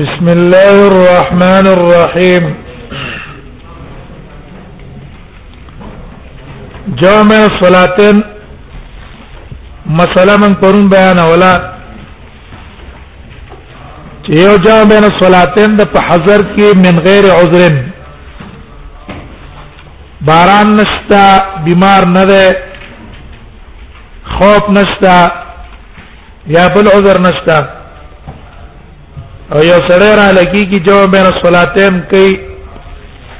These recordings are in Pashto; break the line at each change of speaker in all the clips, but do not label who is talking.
بسم الله الرحمن الرحيم جامع الصلاتين مسله من پرون بیان ولا یو جام بین الصلاتین د په حضر کې من غیر عذر باران نشتا بیمار نه ده خوف نشتا یا بل عذر نشتا او یو سړی را لګي کې جام بین الصلاتین کوي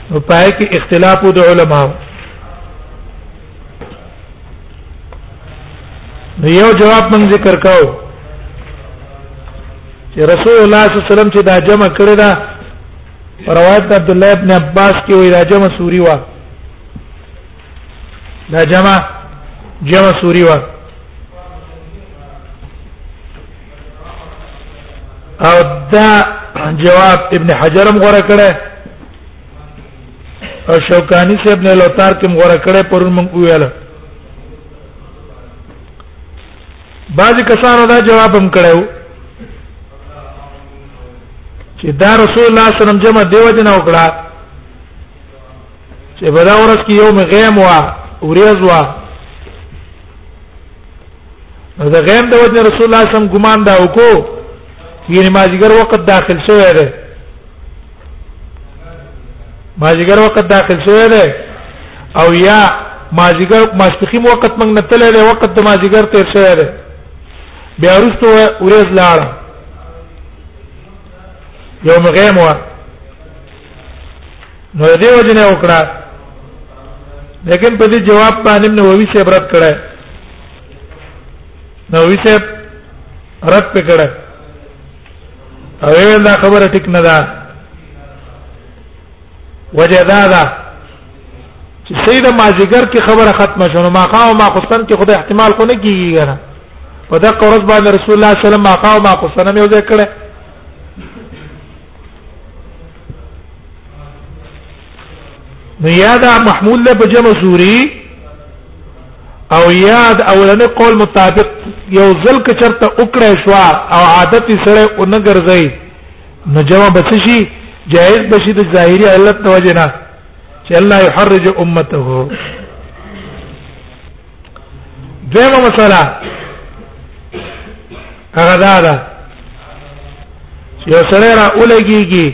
په پای کې اختلاف د علماو نو یو جواب موږ ذکر کاو چې رسول الله صلی الله علیه وسلم چې دا جمع کړی دا روایت عبد الله ابن عباس کې وی دا جمع سوري وا دا جمع جمع سوري وا او دا جواب ابن حجرم غره کړه او شوکانی سے ابن لوتار کې مغره کړه پرون مونږ ویل بعض کسانو دا جواب هم کړو چې دا رسول الله صلی الله علیه وسلم جمع دیو جن وکړه چې په دا ورځ کې یوم غیم وا وریاز وا نو دا غیم د وجه رسول الله صلی الله علیه وسلم ګمان دا وکړو یعنی ماجګر وخت داخل شوی دی ماجګر وخت داخل شوی دی او یا ماجګر ماسپخیم وخت موږ نه تللی دی وخت د ماجګر تیر شوی دی بیا وروسته ورځ لاړ یو مغیم و نو دې وجنه وکړه لیکن په دې جواب باندې نو وی څه برت کړه نو وی څه رد پکړه او دا خبره ټیک نه ده وجه دا ده چې سید ماجګر کې خبره ختمه شونه ما قام ما قسن کې خدای احتمال خو نه کیږي کنه په دا قرض باندې رسول الله صلی الله علیه وسلم ما قام ما قسن مې وځه کړه نو یادا محمول له بجم سوري او یاد اولنې قول مطابق یو ځل ک چرته وکړې شو او عادت سره اون ګرځي نو جواب بس شي جائز بشي د ظاهري علت د وجه نه چې الله يحرج امته دیمه مسله هغه دا ده چې یو سره را اولګيږي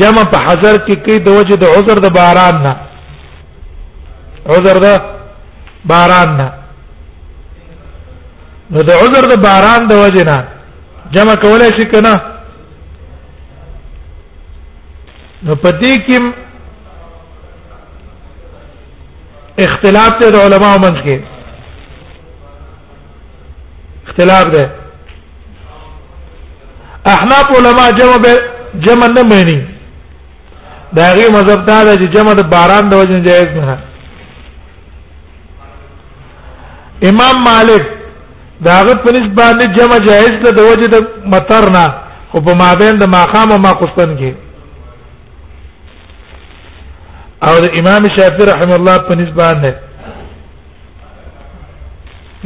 جمع په حضر کې کې د وجه د عذر د باران نه عذر ده باران نه نو د عذر د باران د وجه نه جمع کولای شي کنه نو پدې کې اختلاف ته د علماو منځ کې اختلاف ده احناف علما جمع جمع نه مانی دا غي مذهب دا ده چې جمع د باران د وجه جائز نه ده امام مالک داغه په نسبت باندې جمع جائز ده د وجه د مطر نه خو په مابین د ماقام او ماقصتن کې او د امام شافعي رحم الله په نسبت باندې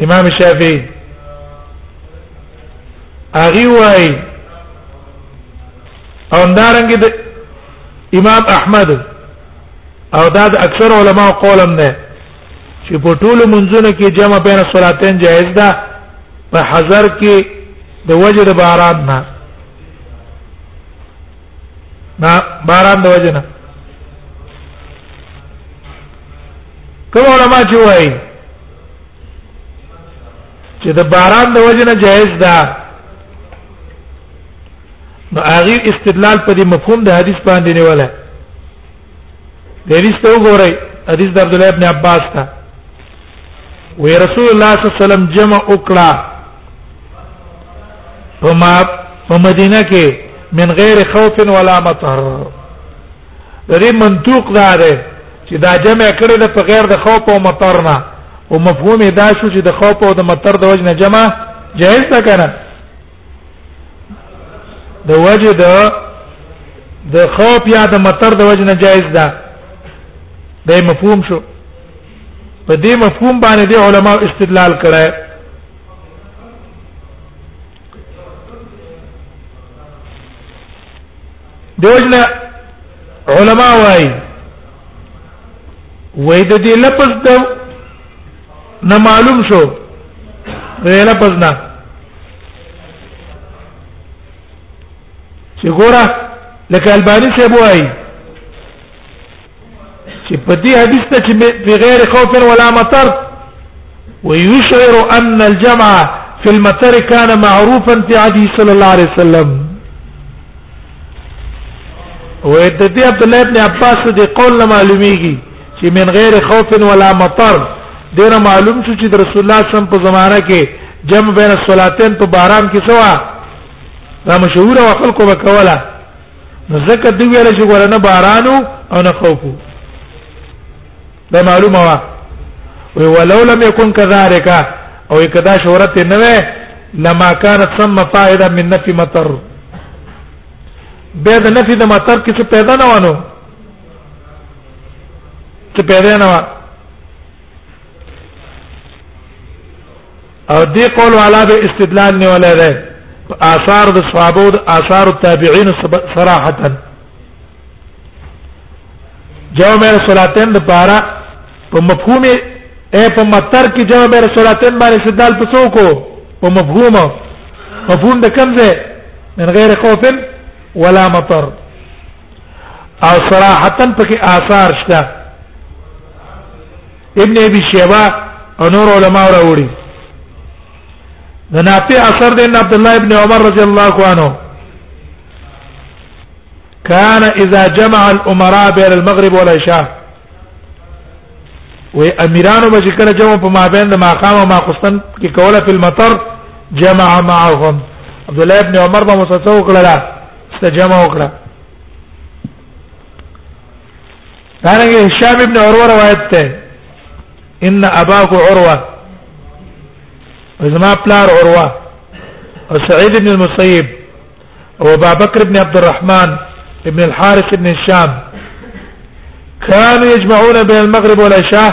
امام شافعي اغي وای او دارنګ د امام احمد او دا د اکثر علما قولم نه چې په ټولو منځونو کې جمع بین صلاتین جائز ده په حضر کې د وجه د باران نه نا باران د وجه نه کوم علما چې وایي چې د باران د وجه نه جائز ده نو هغه استدلال په دې مفهوم د حدیث باندې نیولای د حدیث ته وګورئ حدیث د عبد الله ابن عباس ته وی رسول الله صلی الله علیه وسلم جمع وکړه په ما په مدینه کې من غیر خوف ولا مطر د دې منطوق دا دی چې دا جمع کړي د په غیر د خوف او مطر نه او مفهوم دا شو چې د خوف او د مطر د وجه نه جمع جائز ده کنه د وجه د د خوف یا د مطر د وجه نه جائز ده دا مفهوم شو په دې مفهوم باندې د علما استدلال کړای دوجنا علما وای وای د دې لفظ د نه معلوم شو د لفظ نه چې ګوره لکه البانی څه وای چې په دې حدیث ته چې بغیر خوف ولا مطر ويشعر ان الجمع في المطر كان معروفا في عهده صلى الله عليه وسلم ويتدي عبد الله بن عباس دي قول معلوميږي چې من غیر خوف ولا مطر دینه معلوم شو چې رسول الله صلی الله علیه وسلم په زمانہ کې جمع بین الصلاتین په باران کې سوا دا مشهور او خلکو وکوله نو زکه دی ویل چې ګور نه بارانو او نه خوفو دا معلومه وا وی ولو لم يكن كذلك او کدا شهرت نه وې لما كانت ثم فائده من نفي مطر به د نفي د مطر کې څه پیدا نه وانه څه پیدا نه وانه او دې قول والا به استدلال نه ولا ده آثار د صحابه او آثار التابعین صراحه جواب رسولاتین د پارا په مفهوم اے په متر کې جواب رسولاتین باندې استدلال پسو کو په مفهوم مفهوم د کم ځای من غیر خوف ولا مطر او صراحتا پکې آثار شته ابن ابي شيبه او نور علما راوړي د نافع اثر د عبد الله ابن عمر رضی الله عنه كان اذا جمع الامراء بين المغرب والعشاء و امیرانو به کله جمع په مابین د ماقام او ماقستن کې کوله په المطر جمع معهم عبد الله ابن عمر به مسلسل وکړه استجمع وکړه دارنګه هشام ابن عروه روایت ده ان اباك عروه زما پلار اوروه او سعيد بن المسيب او ابا بكر بن عبد الرحمن ابن الحارث بن الشام كانوا يجمعون بين المغرب والعشاء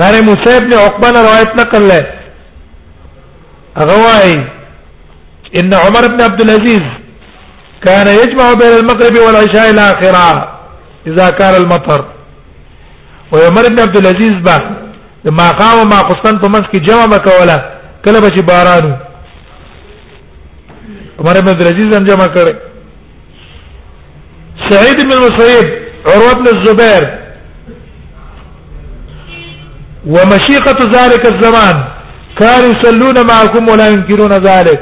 دار موسی ابن عقبه نے روایت نقل ہے اغوائی ان عمر ابن عبد العزيز كان يجمع بين المغرب والعشاء الاخره اذا كان المطر وعمر ابن عبد العزيز با ما قام ما قسطنط منس کی جمع مکولا کله بچ بارانو عمر ابن عبد العزيز جمع کړي سعيد بن المسيب عروة بن الزبير ومشيقة ذلك الزمان كانوا يصلون معكم ولا ينكرون ذلك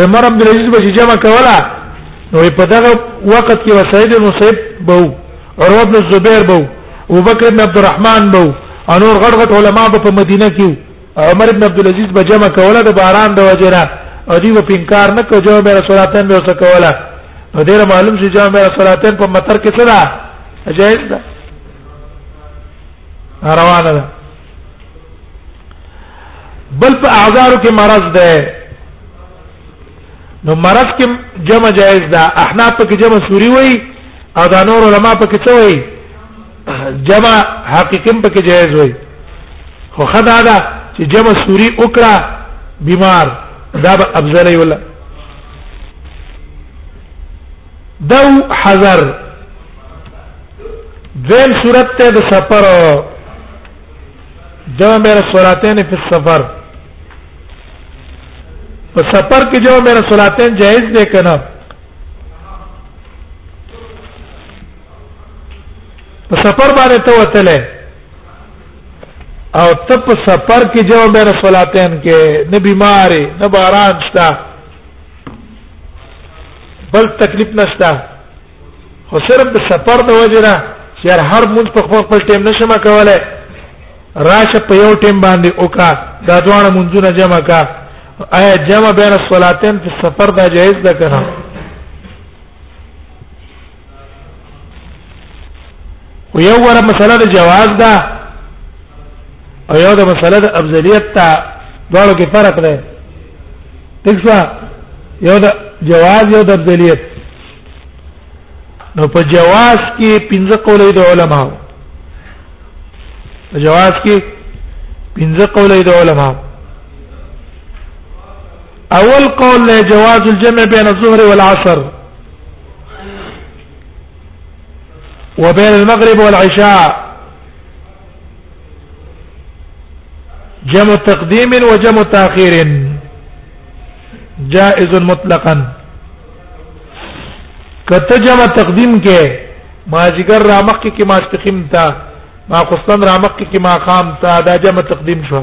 عمر بن العزيز بشي جمع کولا نو په دغه وخت کې وسعيد بن المسيب بو عروة بن الزبير بو ابو بکر بن عبد الرحمن بو انور غړغټ علما په مدینه کې عمر ابن عبد العزيز به جمع کوله د باران د وجره او دی په انکار نه کو جمع به صلاتین به کوله نو ډیر معلوم شي جمع به صلاتین په مطر کې څه ده جائز ده روانه ده بل په اعذارو کې مرض ده نو مرض کې جمع جائز ده احناف په کې جمع سوري وای او دا نور علما په کې څه وای جمع حقیقم پکې جایز وي خو خدا دا چې جمع سوري وکړه بیمار دا به افضل ولا دو حذر دویم صورت ته د سفر جمع میرا صلاتین فی السفر په سفر کې جمع میرا صلاتین جائز دی کنه په سفر باندې ته وتلې او ته په سفر کې جو بیر صلاتین کې نه بیماری نه باران شته بل تکلیف نشته خو صرف د سفر د وجه نه چې هر مونږ په خپل خپل ټیم نشم کولای راشه په یو ټیم باندې وکا دا ځوان مونږونه جمع کا آیا جمع بین الصلاتین په سفر دا جایز ده کنه او یو ور مسله د جواز ده او یو د مسله د افضلیت ته دواړو کې فرق دی دښوا یو د جواز یو د افضلیت نو په جواز کې پنځه قولې د علماو په جواز کې پنځه قولې د علماو اول قول له جواز الجمع بين الظهر والعصر وبين المغرب والعشاء جمع تقديم وجمع تاخير جائز مطلقا کته جمع تقدیم کې ماجګر رامخ کې ماستخیم تا ما قسطن رامخ کې ما خام تا دا جمع تقدیم شو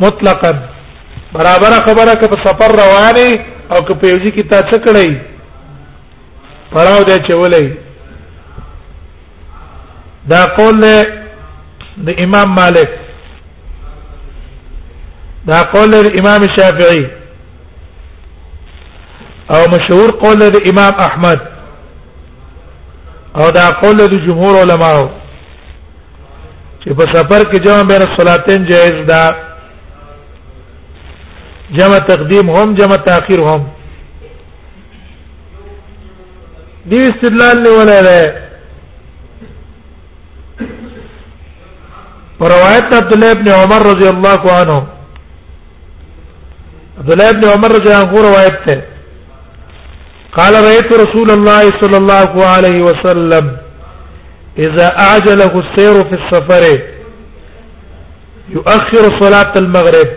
مطلقاً برابر خبره که په سفر روانه او که په یوځی کې تا څه کړی پړاو دی چولې دا قول د امام مالک دا قول د امام شافعي او مشهور قول د امام احمد او دا قول د جمهور علماو چې په سفر کې جمع بین الصلاتین جائز ده جمع تقدیم هم جمع تاخير هم دې استدلال نه ولای روایت عبد الله ابن عمر رضی الله عنه عبد الله ابن عمر رضی الله عنه روایت ده قال رأيت رسول الله صلى الله عليه وسلم إذا أعجله السير في السفر يؤخر صلاة المغرب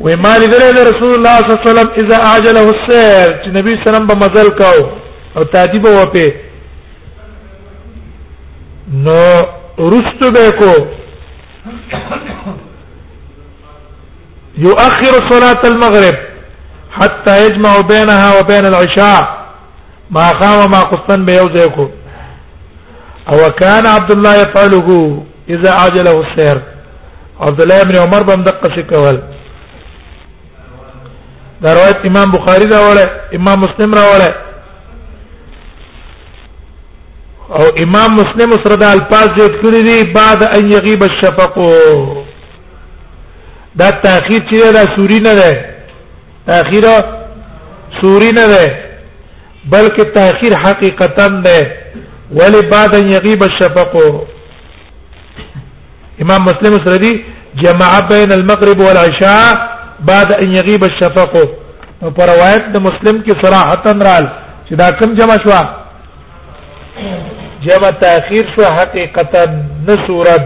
وما لذلك رسول الله صلى الله عليه وسلم إذا أعجله السير النبي صلى الله عليه وسلم بمزل كاو أو تعجب وفي نو رست بكو يؤخر صلاه المغرب حتى يجمع بينها وبين العشاء ما قام ما قصن به یو ځای کو او كان عبد الله يفعله اذا عجله السير عبد الله بن عمر بن دقه شکول دا روایت امام بخاری دا وړه امام مسلم را وړه او امام مسلم سره د الفاظ جوړ کړی دی بعد ان یغیب الشفق دا تاخير چې دا سوري نه ده تاخير سوري نه ده بلکې تاخير حقيقتا ده ولی بعد ان يغيب الشفق امام مسلم سره دي جمع بين المغرب والعشاء بعد ان يغيب الشفق نو پر روایت د مسلم کې صراحتا رال چې دا کم جمع شو جمع تاخير شو حقيقتا نسورت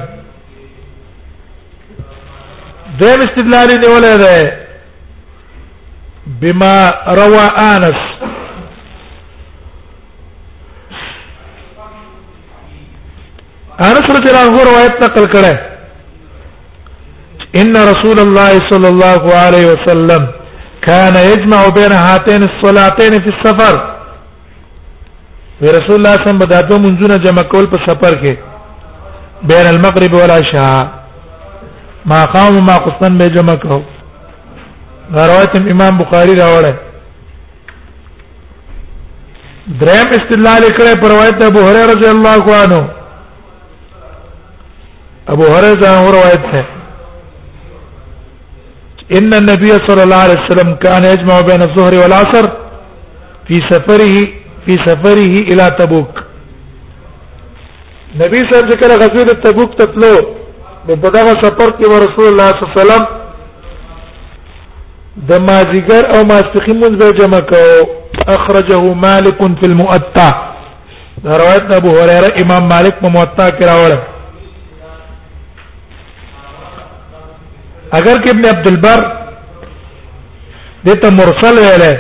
دیم استدلال دی ولې ده بما روى انس انس رضی الله عنه روایت نقل کړه ان رسول الله صلى الله عليه وسلم كان يجمع بين هاتين الصلاتين في السفر وی رسول الله صلی الله علیه وسلم دا دوه منځونه جمع کول په سفر کې بین المغرب والعشاء ما قام ما قصن به جمع کو روایت امام بخاری راوړی دریم استدلال کړه پر روایت ابو هريره رضی الله عنه ابو هريره ځان روایت ده ان النبي صلى الله عليه وسلم كان يجمع بين الظهر والعصر فی سفره فی سفره الی تبوک نبی صاحب چې کله غزوه د تبوک ته تلو نو په دغه سفر کې رسول الله صلی الله علیه وسلم د مازیګر او ماسپخین مونږ به جمع کوو اخرجه مالک فی المؤطا دا روایت ابو هريره امام مالک په موطا کې راوړل اگر کې ابن عبد البر دته مرسل ویله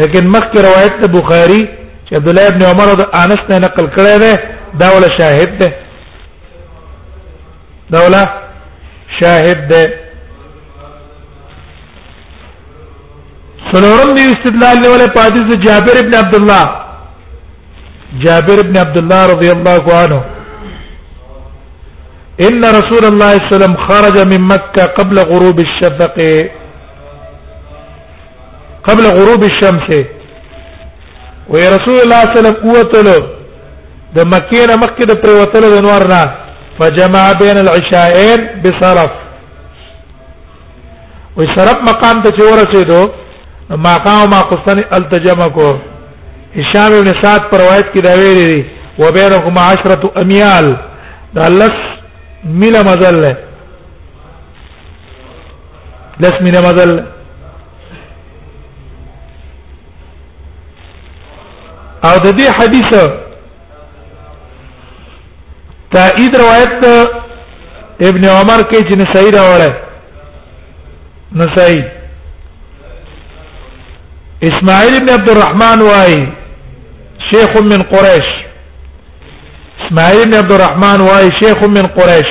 لیکن مخکې روایت د بخاری چې عبد الله ابن عمر د انس نه نقل کړی دی دا ولا شاهد دی دا ولا شاهد دی سلورم دی استدلال له ولا حدیث جابر ابن عبد الله جابر ابن عبد الله رضی الله عنه ان رسول الله صلی الله علیه وسلم خرج من مکه قبل غروب الشفق قبل غروب الشمس و رسول الله صلی الله علیه وسلم قوتلو د مکې نه مکه د پروتلو د نور نه فجمع بین العشاءین بصرف و شرف مقام ته چې ورسېدو ما قام ما قصن التجم کو هشام ابن سعد پر روایت کې دا ویلي دي وبينهما عشرة اميال دا لس ميل مزل لس مینه مزل او د دې حدیث تایید روایت ابن عمر کې چې نسائی راوړل نسائی اسماعیل ابن عبد الرحمن وای شیخ من قریش اسماعیل ابن عبد الرحمن وای شیخ من قریش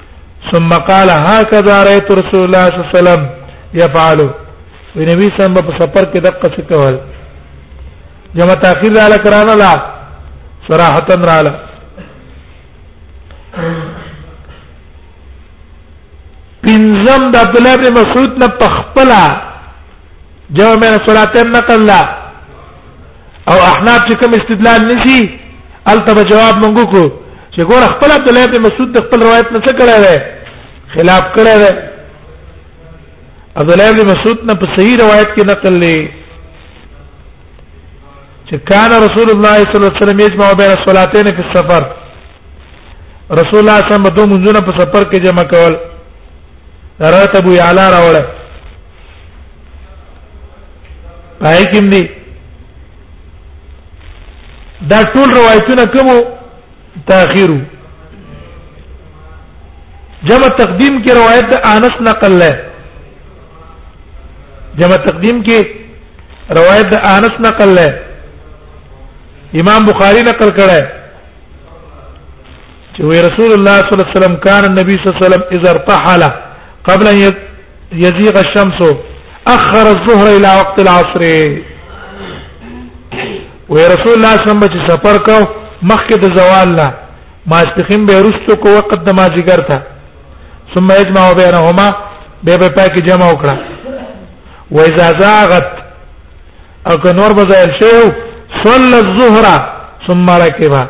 ثم قال هكذا رايت رسول الله صلى الله عليه وسلم يفعل ونبي صلى الله عليه وسلم په سفر کې دقه څه کول جمع تاخير لاله کرانه لا صراحه رااله پنځم د عبد الله بن مسعود نه پخپلا جواب مې صلاتن نقل لا او احناف چې کوم استدلال نشي التبه جواب مونږ کو چې ګور خپل عبد الله بن مسعود د خپل روایت نه څه کړی دی خلاف کړی دی عبد الله بن مسعود نه په صحیح روایت کې نقل لې چې کان رسول الله صلی الله علیه وسلم یجمع بین الصلاتین فی السفر رسول الله صلی الله علیه وسلم دوه منځونه په سفر کې جمع کول روایت ابو یعلا راوړل پای کې دی دا ټول روایتونه کوم تاخيرو جمع تقدیم کې روایت د انس نقل له جمع تقدیم کې روایت د انس نقل له امام بخاری نقل کړه چې وی رسول الله صلی الله علیه وسلم کان النبي صلی الله علیه وسلم اذا ارتحل قبل ان يزيغ الشمس اخر الظهر الى وقت العصر وی رسول الله صلی الله علیه وسلم چې سفر کو مخکې د زوال نه ماسپخین به رستو کو وقت د مازیګر ته ثم يجمع بينهما به په پاکي جمع وکړه و اذا زاغت او که نور بزایل شو صلى الظهر ثم ركبها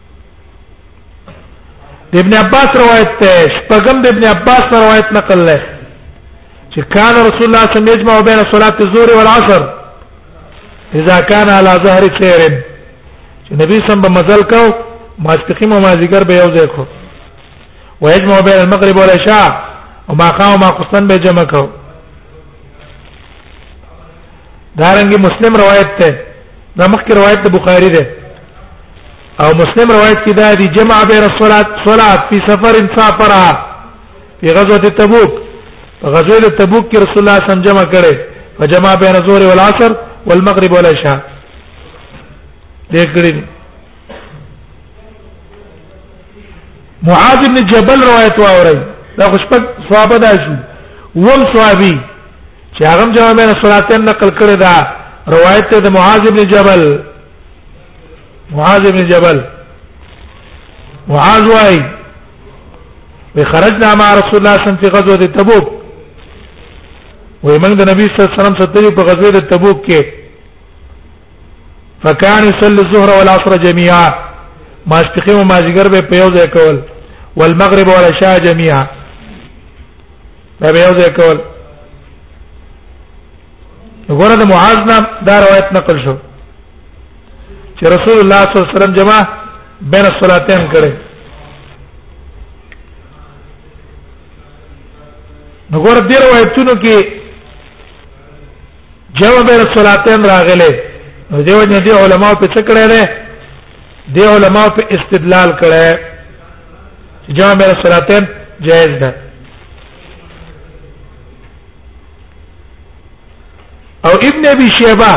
د ابن عباس روایت ته شپږم د ابن عباس روایت نقل له چې کان رسول الله صلی الله علیه وسلم یجمع بین صلاه الظهر والعصر اذا كان على ظهر خير چې نبی سم په مزل کو ماستقیم او مازیګر به یو ځای کو ويجمع بين المغرب والعشاء وما قام ما قصن به جمع کو دارنګي مسلم روایت ته دا مخکې روایت د بخاری ده او مسلم روایت کې دا دی جمع بین الصلات صلات فی سفر سافرها فی غزوه تبوک غزوه تبوک کې رسول الله صلی الله علیه وسلم جمع کړي فجمع بین الظهر والعصر والمغرب والعشاء دې کړی معاذ بن جبل روایت واوري دا خوشپک صحابه دا شو وم صحابي چې هغه جمع بین الصلاتین نقل کړی دا روایت ته د معاذ ابن جبل معاذ ابن جبل معاذ وای وخرجنا مع رسول الله صلی الله علیه وسلم في غزوه تبوک وای موږ د نبی صلی الله علیه وسلم سره په غزوه د تبوک کې فکان يصلي الظهر والعصر جميعا ما استقیم ما زیګر به په یو ځای کول والمغرب والعشاء جميعا دا به یو ځای کول غره د معاذ نه دا روایت نقل شو چې رسول الله صلی الله علیه وسلم جما بین الصلاتین کړي نو غره د روایتونو کې جمع بین الصلاتین راغله نو دیو جن دی علماء په څه کړه دی علماء په استدلال کړه جامع الصلاتين جائز ده او ابن ابي شيبه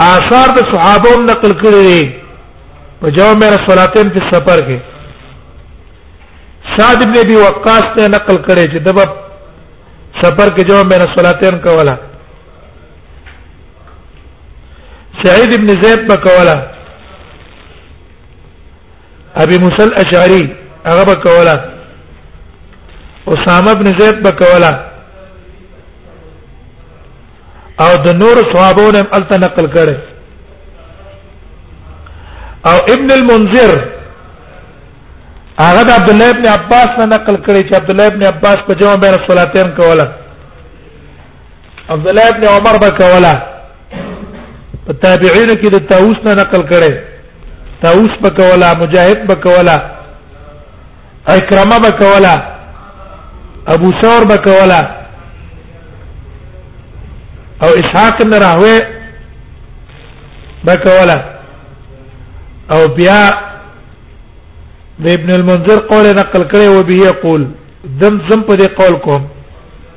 آثار د صحابه هم نقل کړی دی په جامع الصلاتين په سفر کې سعد ابن ابي وقاص ته نقل کړی چې دبا سفر کې جامع الصلاتين کولا سعيد ابن زيد په کولا ابي موسی الاشعري هغه به کولا اسامه ابن زید به کولا او د نور صحابون هم الته نقل کړي او ابن المنذر هغه د عبد الله ابن عباس نه نقل کړي چې عبد الله ابن عباس په جمع بین الصلاتین کولا عبد الله ابن عمر بکولا په تابعین کې د طاووس نه نقل کړي طاووس بکولا مجاهد بکولا اکرمه بکولا ابو ثور بکولا او اسحاق بن راهوی بکولا او بیا د ابن المنذر قول نقل کړي او به یقول ذم ذم په دې قول کوم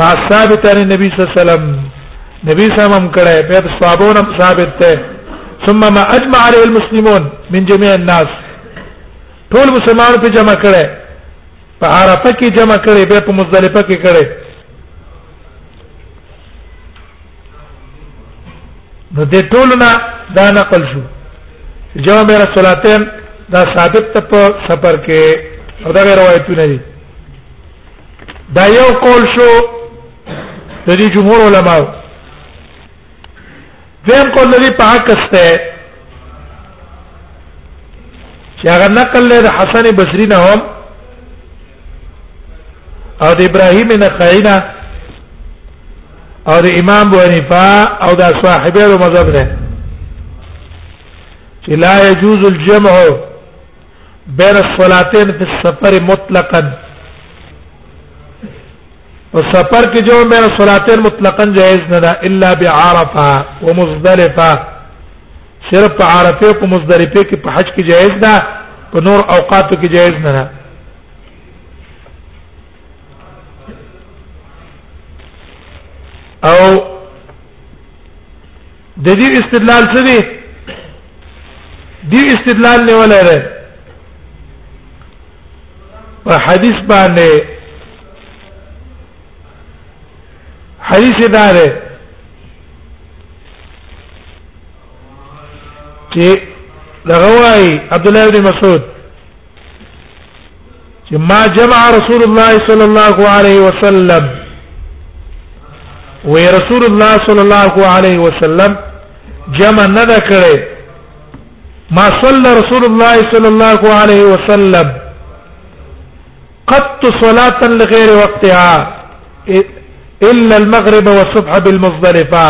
ما ثابت عن النبي صلى الله عليه وسلم نبی سمم کړه په صحابونو ثابت ده ثم ما اجمع عليه المسلمون من جميع الناس ټول مسلمان په جمع کړه په عرفه کې جمع کړي به په مزدلفه کې کړي نو دې ټولنا دا نقل شو جواب میرا صلاتین دا ثابت ته په سفر کې او دا روایتونه دي دا یو قول شو د دې جمهور علماو دیم قول د دې په عکس ته چې هغه نقل له حسن بصری نه هم او د ابراهیم نه خینا او د امام ابو حنیفه او د صاحبانو مذهب نه چې لا يجوز الجمع بين الصلاتين في السفر مطلقا په سفر کې جو بين الصلاتين مطلقا جائز نه ده الا بعرفه ومزدلفه صرف په عرفه او مزدلفه کې په حج کې جائز ده په نور اوقاتو کې جائز نه ده او د دې استدلال څه دی دې استدلال نه ولره په حدیث باندې حدیث دا دی چې لغوی عبد الله بن مسعود چې ما جمع رسول الله صلی الله علیه وسلم و رسول الله صلی الله علیه وسلم جمع نه کړي ما صلى رسول الله صلى الله عليه وسلم قط صلاه لغير وقتها الا المغرب والصبح بالمزدلفه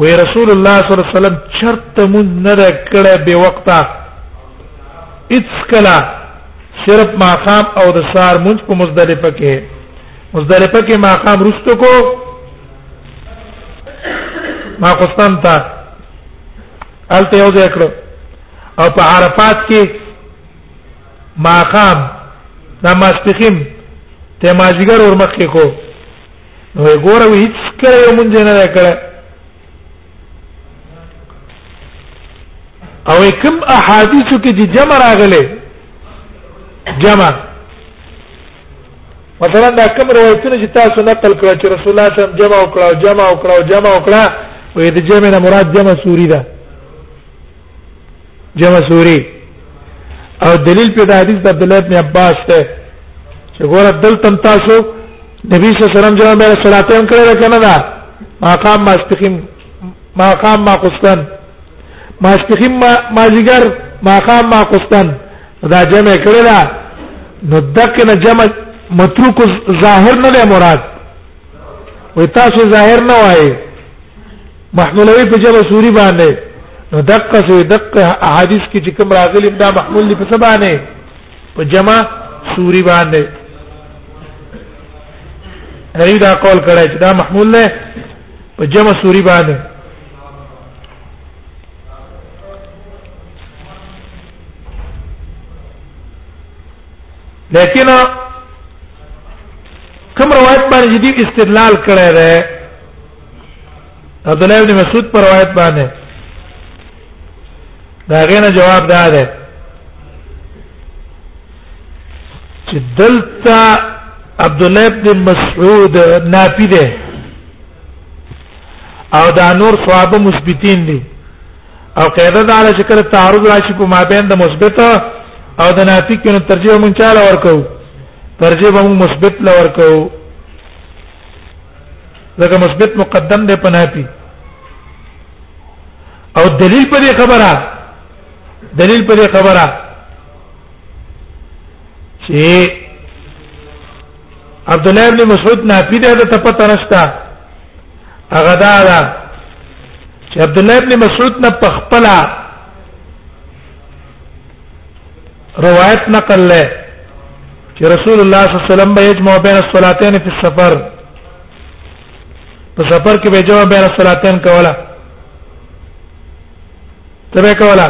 وی رسول الله صلی الله علیه وسلم چرت مون نه کړه به وقته اڅ کلا صرف ماقام او د سار مونږ په مزدلفه کې مزدلفه کې ماقام رستو کو ما قسطن تا الته یو ځای کړو او په عرفات کې ماقام دا ماسپخیم ته ماجګر ور مخ کې کو نو ګوره وی هیڅ کړه یو مونږ نه کړه او کوم احادیث کې چې جمع راغله جمع مثلا دا کوم روایتونه چې تاسو نقل کړه چې رسول الله صلی الله علیه وسلم جمع وکړه جمع وکړه جمع وکړه وې د جمع نه مراد جمع سوري ده جمع سوري او دلیل په حدیث د عبد الله ابن عباس ته چې ګوره دلته تاسو نبی صلی الله علیه وسلم جمع بین صلاتین کړل کنه دا مقام ماسپخیم مقام ما قسطن ماسپخیم ما ماجیګر مقام ما قسطن دا جمع کړل نو دک نه جمع متروک ظاهر نه مراد وي تاسو ظاهر نه وایي محمولوي په جبه سوري باندې نو دقه سو دقه احادیث کې چې کوم راغلي دا محمول دي په سبا نه په جمع سوري باندې هغه دا قول کړی چې دا محمول نه په جمع سوري باندې لیکن کوم روایت باندې جدي استدلال کړی دی عبد الله ابن مسعود پر روایت باندې دا غینه جواب دا ده چې دلته عبد الله ابن مسعود نافی ده او دا نور صحابه مثبتین دي او قاعده دا چې کله تعارض راشي په مابین د مثبت او د نافی کې نو ترجیح مونږ چاله ورکو ترجیح مونږ مثبت لور کوو ځکه مثبت مقدم دی په نافي او دلیل په دې خبره دلیل په دې خبره چې عبد الله ابن مسعود نافي ده ته پته نشته هغه دا ده چې عبد الله ابن مسعود نه پخپلا روایت نقل له چې رسول الله صلی الله علیه وسلم به یجمع بین الصلاتین فی السفر په سفر کې به جواب بیا صلاتین کولا تبه کولا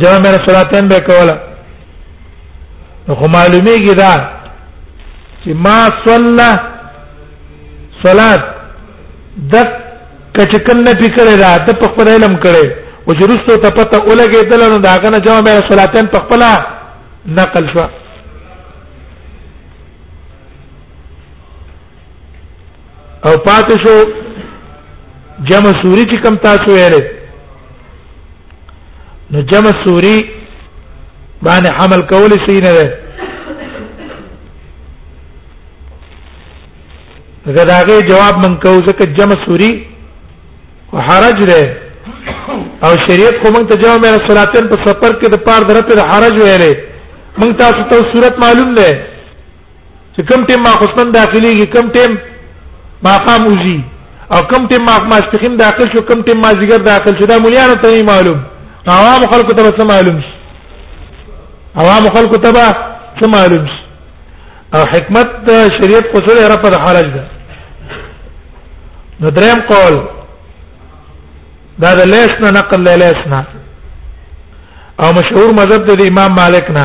جواب بیا صلاتین به کولا نو خو معلومیږي دا چې ما صلى صلات د کچکن نه پکړه دا د په خپل علم کړي او چې رسو ته پته ولګې دل نو دا غنه جواب بیا صلاتین په خپل نقل شو او پاتې شو جمع سوري چې کم تاسو ویلې نو جمع سوري باندې حمل کول شي نه ده زداغه جواب من کو ځکه جمع سوري او حرج ده او شریعت خو موږ ته جمع مې صلاتن په سفر کې د پار درته حرج ویلې موږ تاسو ته صورت معلوم ده چې کم ټیم ما خوستن داخليږي کم ټیم ما قام وزي او کم ټیم ما ماسپخین داخل شو کم ټیم ما زیګر داخل شو دا مليانو ته معلوم عوام خلکو ته څه معلوم شي عوام خلکو ته څه معلوم شي او حکمت شریعت قصور را پر حرج ده نو دریم قول دا د لیس نه نقل له لیس نه او مشهور مذهب د امام مالک نه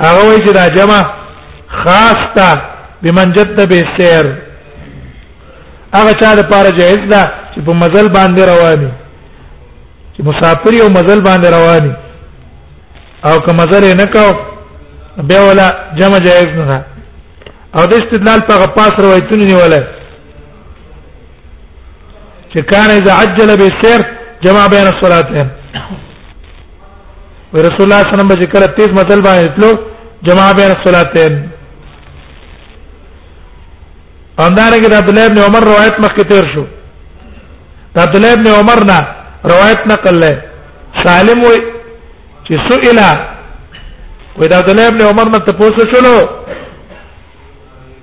هغه وایي چې دا جمع خاص تا بمن جد به سیر هغه چا د پاره جائز ده چې په مزل باندې رواني چې مسافر یو مزل باندې رواني او که مزل نه کاو به ولا جمع جائز نه او د استدلال په غپاس روایتونه نیولای چې کان اذا عجل بالسير جمع بين الصلاتين ورسول الله صلی الله علیه وسلم چې کله تیز مزل باندې تلو جمع بين الصلاتين اندارنګ د عبد الله ابن عمر روایت مخکې تیر شو د عبد الله ابن عمر نه روایت نقل له سالم وي چې سئل وې د عبد الله ابن عمر نه تاسو شلو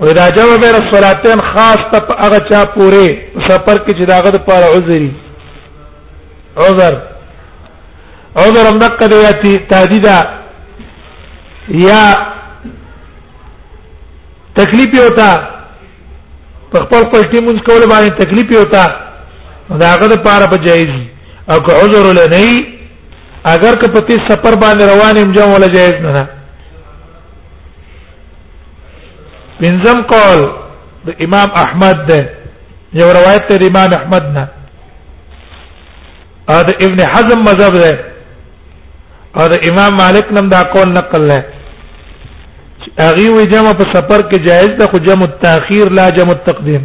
ودا جمع بین الصلاتین خاص ته هغه چا پوره سفر کې چې داغه د پاره عذري عذر عذر هم دقه دی یاتی تهدیدا یا تکلیف یوتا په خپل خپل ټیم مونږ کول باندې تکلیف یوتا داغه د پاره په جایز او که عذر له نه اگر که په تیس سفر باندې روان یم جمع ولا جایز نه پنځم قول د امام احمد ده یو روایت د امام احمد نه او د ابن حزم مذهب ده او د امام مالک نم دا قول نقل نه اغي وی جمع په سفر کې جائز ده خو جمع التاخير لا جمع التقديم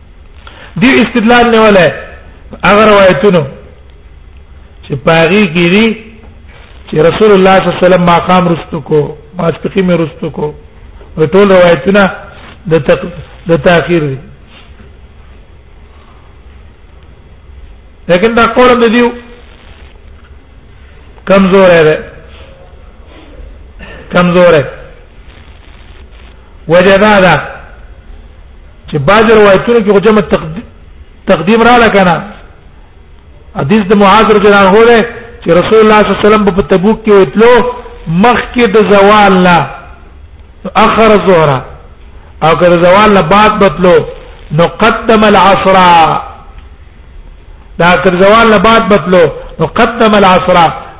دی استدلال نه ولا اگر روایتونو چې پاغي کې دي چې رسول الله صلی الله علیه وسلم مقام رستو کو ماستقیم رستو کو ټول روایتونه د تق... د تاخير دي لیکن دا قول د دیو کمزور ہے کمزور ہے وجه دا ده چې بعض روایتونو کې جمع تقدیم را لکنه حدیث د معاذ رضی الله عنه ده چې رسول الله صلی الله علیه وسلم په تبوک کې وتلو مخکې د زوال نه اخر الظهر او که د زوال نه بعد بتلو نو قدم العصر دا تر زوال نه بعد بتلو نو قدم العصر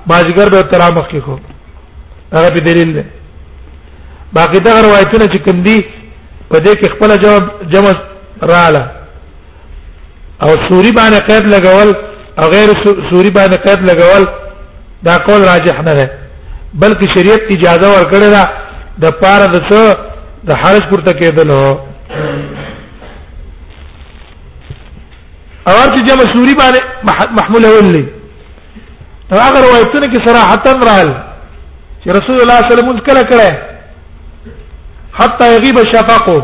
ماجګر به ترامخ کې کو هغه په دلیل ده باقي دا روایتونه چې کوم دي په دې کې خپل جواب جمع رااله او سوري باندې قید لګول او غیر سوري باندې قید لګول دا قول راجح نه ده بلکې شریعت اجازه ورکړې ده د پاره د څه د حرج پورته کېدل او چې جمع سوري باندې محموله ولې دا هغه روایتونه کې صراحتا راغل چې رسول الله صلی الله علیه وسلم کله کړه حتی یغیب شفقو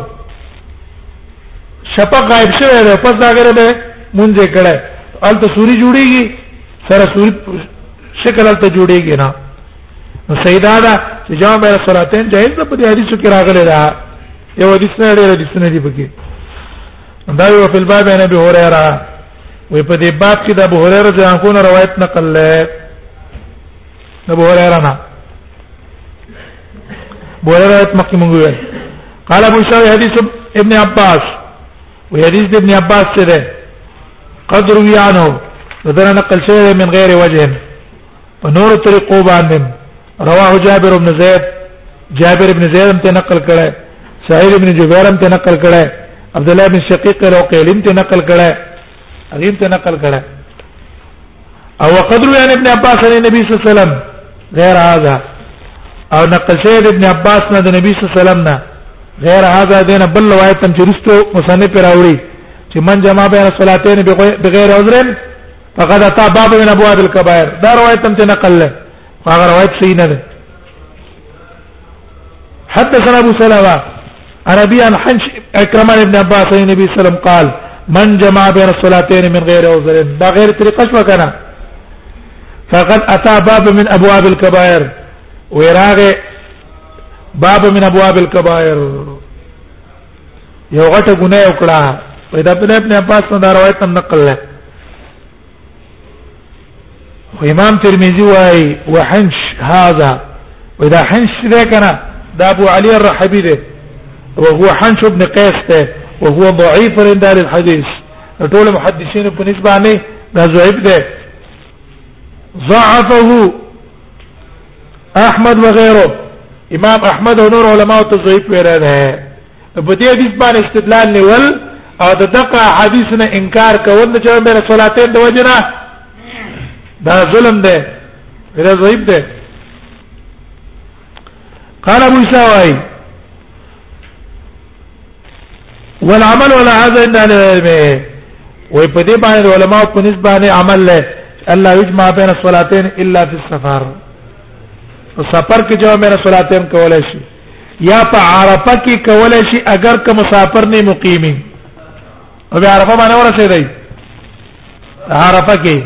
شفق غائب شوی دی پس دا غره به مونږ کړه الته سوري جوړیږي سره سوري شکل الته جوړیږي نه نو سیدا دا چې جامع بیر صلاتین جائز ده په دې حدیثو کې راغلی دا یو حدیث نه ډېر حدیث نه دی پکې دا یو په باب نه به هره وې په دې باب کې د ابو هريره رضی الله عنه روایت نقل لې د ابو هريره نه ابو هريره روایت مخکې مونږ ویل قال ابو شاوي حديث ابن عباس وې حديث ابن عباس څه ده قد روي عنه ذره نقل شوی من غیر وجه په نور طریقو باندې رواه جابر بن زید جابر بن زید هم ته نقل کړه سعید بن جبیر هم ته نقل کړه عبد الله بن شقیق او قیلم ته نقل کړه اغیم ته نقل کړه او قدر یعنی ابن عباس علی نبی صلی الله علیه وسلم غیر هذا او نقل سید ابن عباس نه د نبی صلی الله علیه وسلم نه غیر هذا دینه بل روایت تم چرستو مصنف راوړي چې من جمع بین صلاتین بغیر عذر فقد اتى باب من ابواب الكبائر دا روایت تم ته نقل له هغه روایت صحیح نه ده حدثنا ابو سلمة عن ابي عن حنش اكرم ابن عباس عن النبي صلى الله عليه وسلم قال من جمع بين الصلاتين من غير عذر دا غير طريقه شو کنه فقد اتى باب من ابواب الكبائر وراغ باب من ابواب الكبائر یو غټه ګناه وکړه پیدا په ابن عباس نه دا روایت نقل لري خو امام ترمذی وايي وحنش هذا واذا حنش ده کنه دا ابو علي الرحبي ده وهو حنش ابن قيس ده وهو ضعيف عند اهل الحديث ټول محدثين په نسبت نه دا ضعيف ده ضعفه احمد وغيره امام احمد او نور علماء ته ضعيف ویل ده په دې حدیث باندې استدلال نیول او د دغه حدیث نه انکار کول د جواب بیر صلاتین د وجنه دا ظلم دی دا ضعیف دی قال ابو سواي والعمل على هذا ان العلم وي په دې باندې علماء په نسبت عمل له الله يجمع بين الصلاتين الا في السفر سفر کې جواب مې صلاتين کولای شي یا په عرفه کې کول شي اگر که مسافر نه مقیمین او بیا عرفه باندې ورسېدای عرفه کې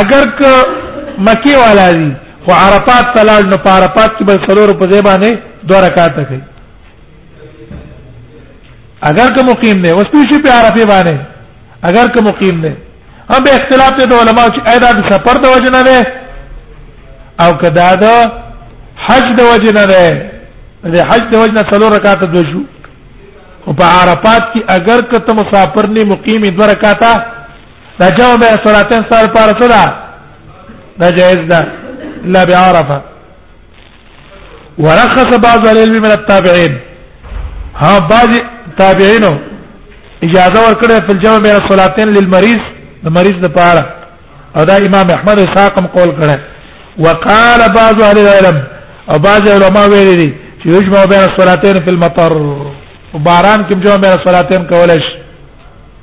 اگر که مکی والا دي خو عرفات تلال نو په عرفات کې بل سلور په ځای باندې دوه رکعات کوي اگر که مقیم نه اوس پیشي په عرفه باندې اگر که مقیم نه هم به اختلاف ته علماء چې اېدا د سفر د وجه نه ده او کدا د حج د وجه نه ده د حج د وجه نه څلور رکعات د شو او په عرفات کې اگر که ته مسافر نه مقیم د رکعات دا جواب به صلاتین سره پاره صدا دا جائز ده لا بعرفه ورخص بعض العلم من التابعين ها بعض تابعين اجازه ورکړه په جمع بین الصلاتین للمریض د مریض لپاره او دا امام احمد اسحاقم قول کړه وقال بعض اهل العلم او بعض علما ویلي دي چې یجمع بین الصلاتین فی المطر وباران کې جمع بین الصلاتین کولای شي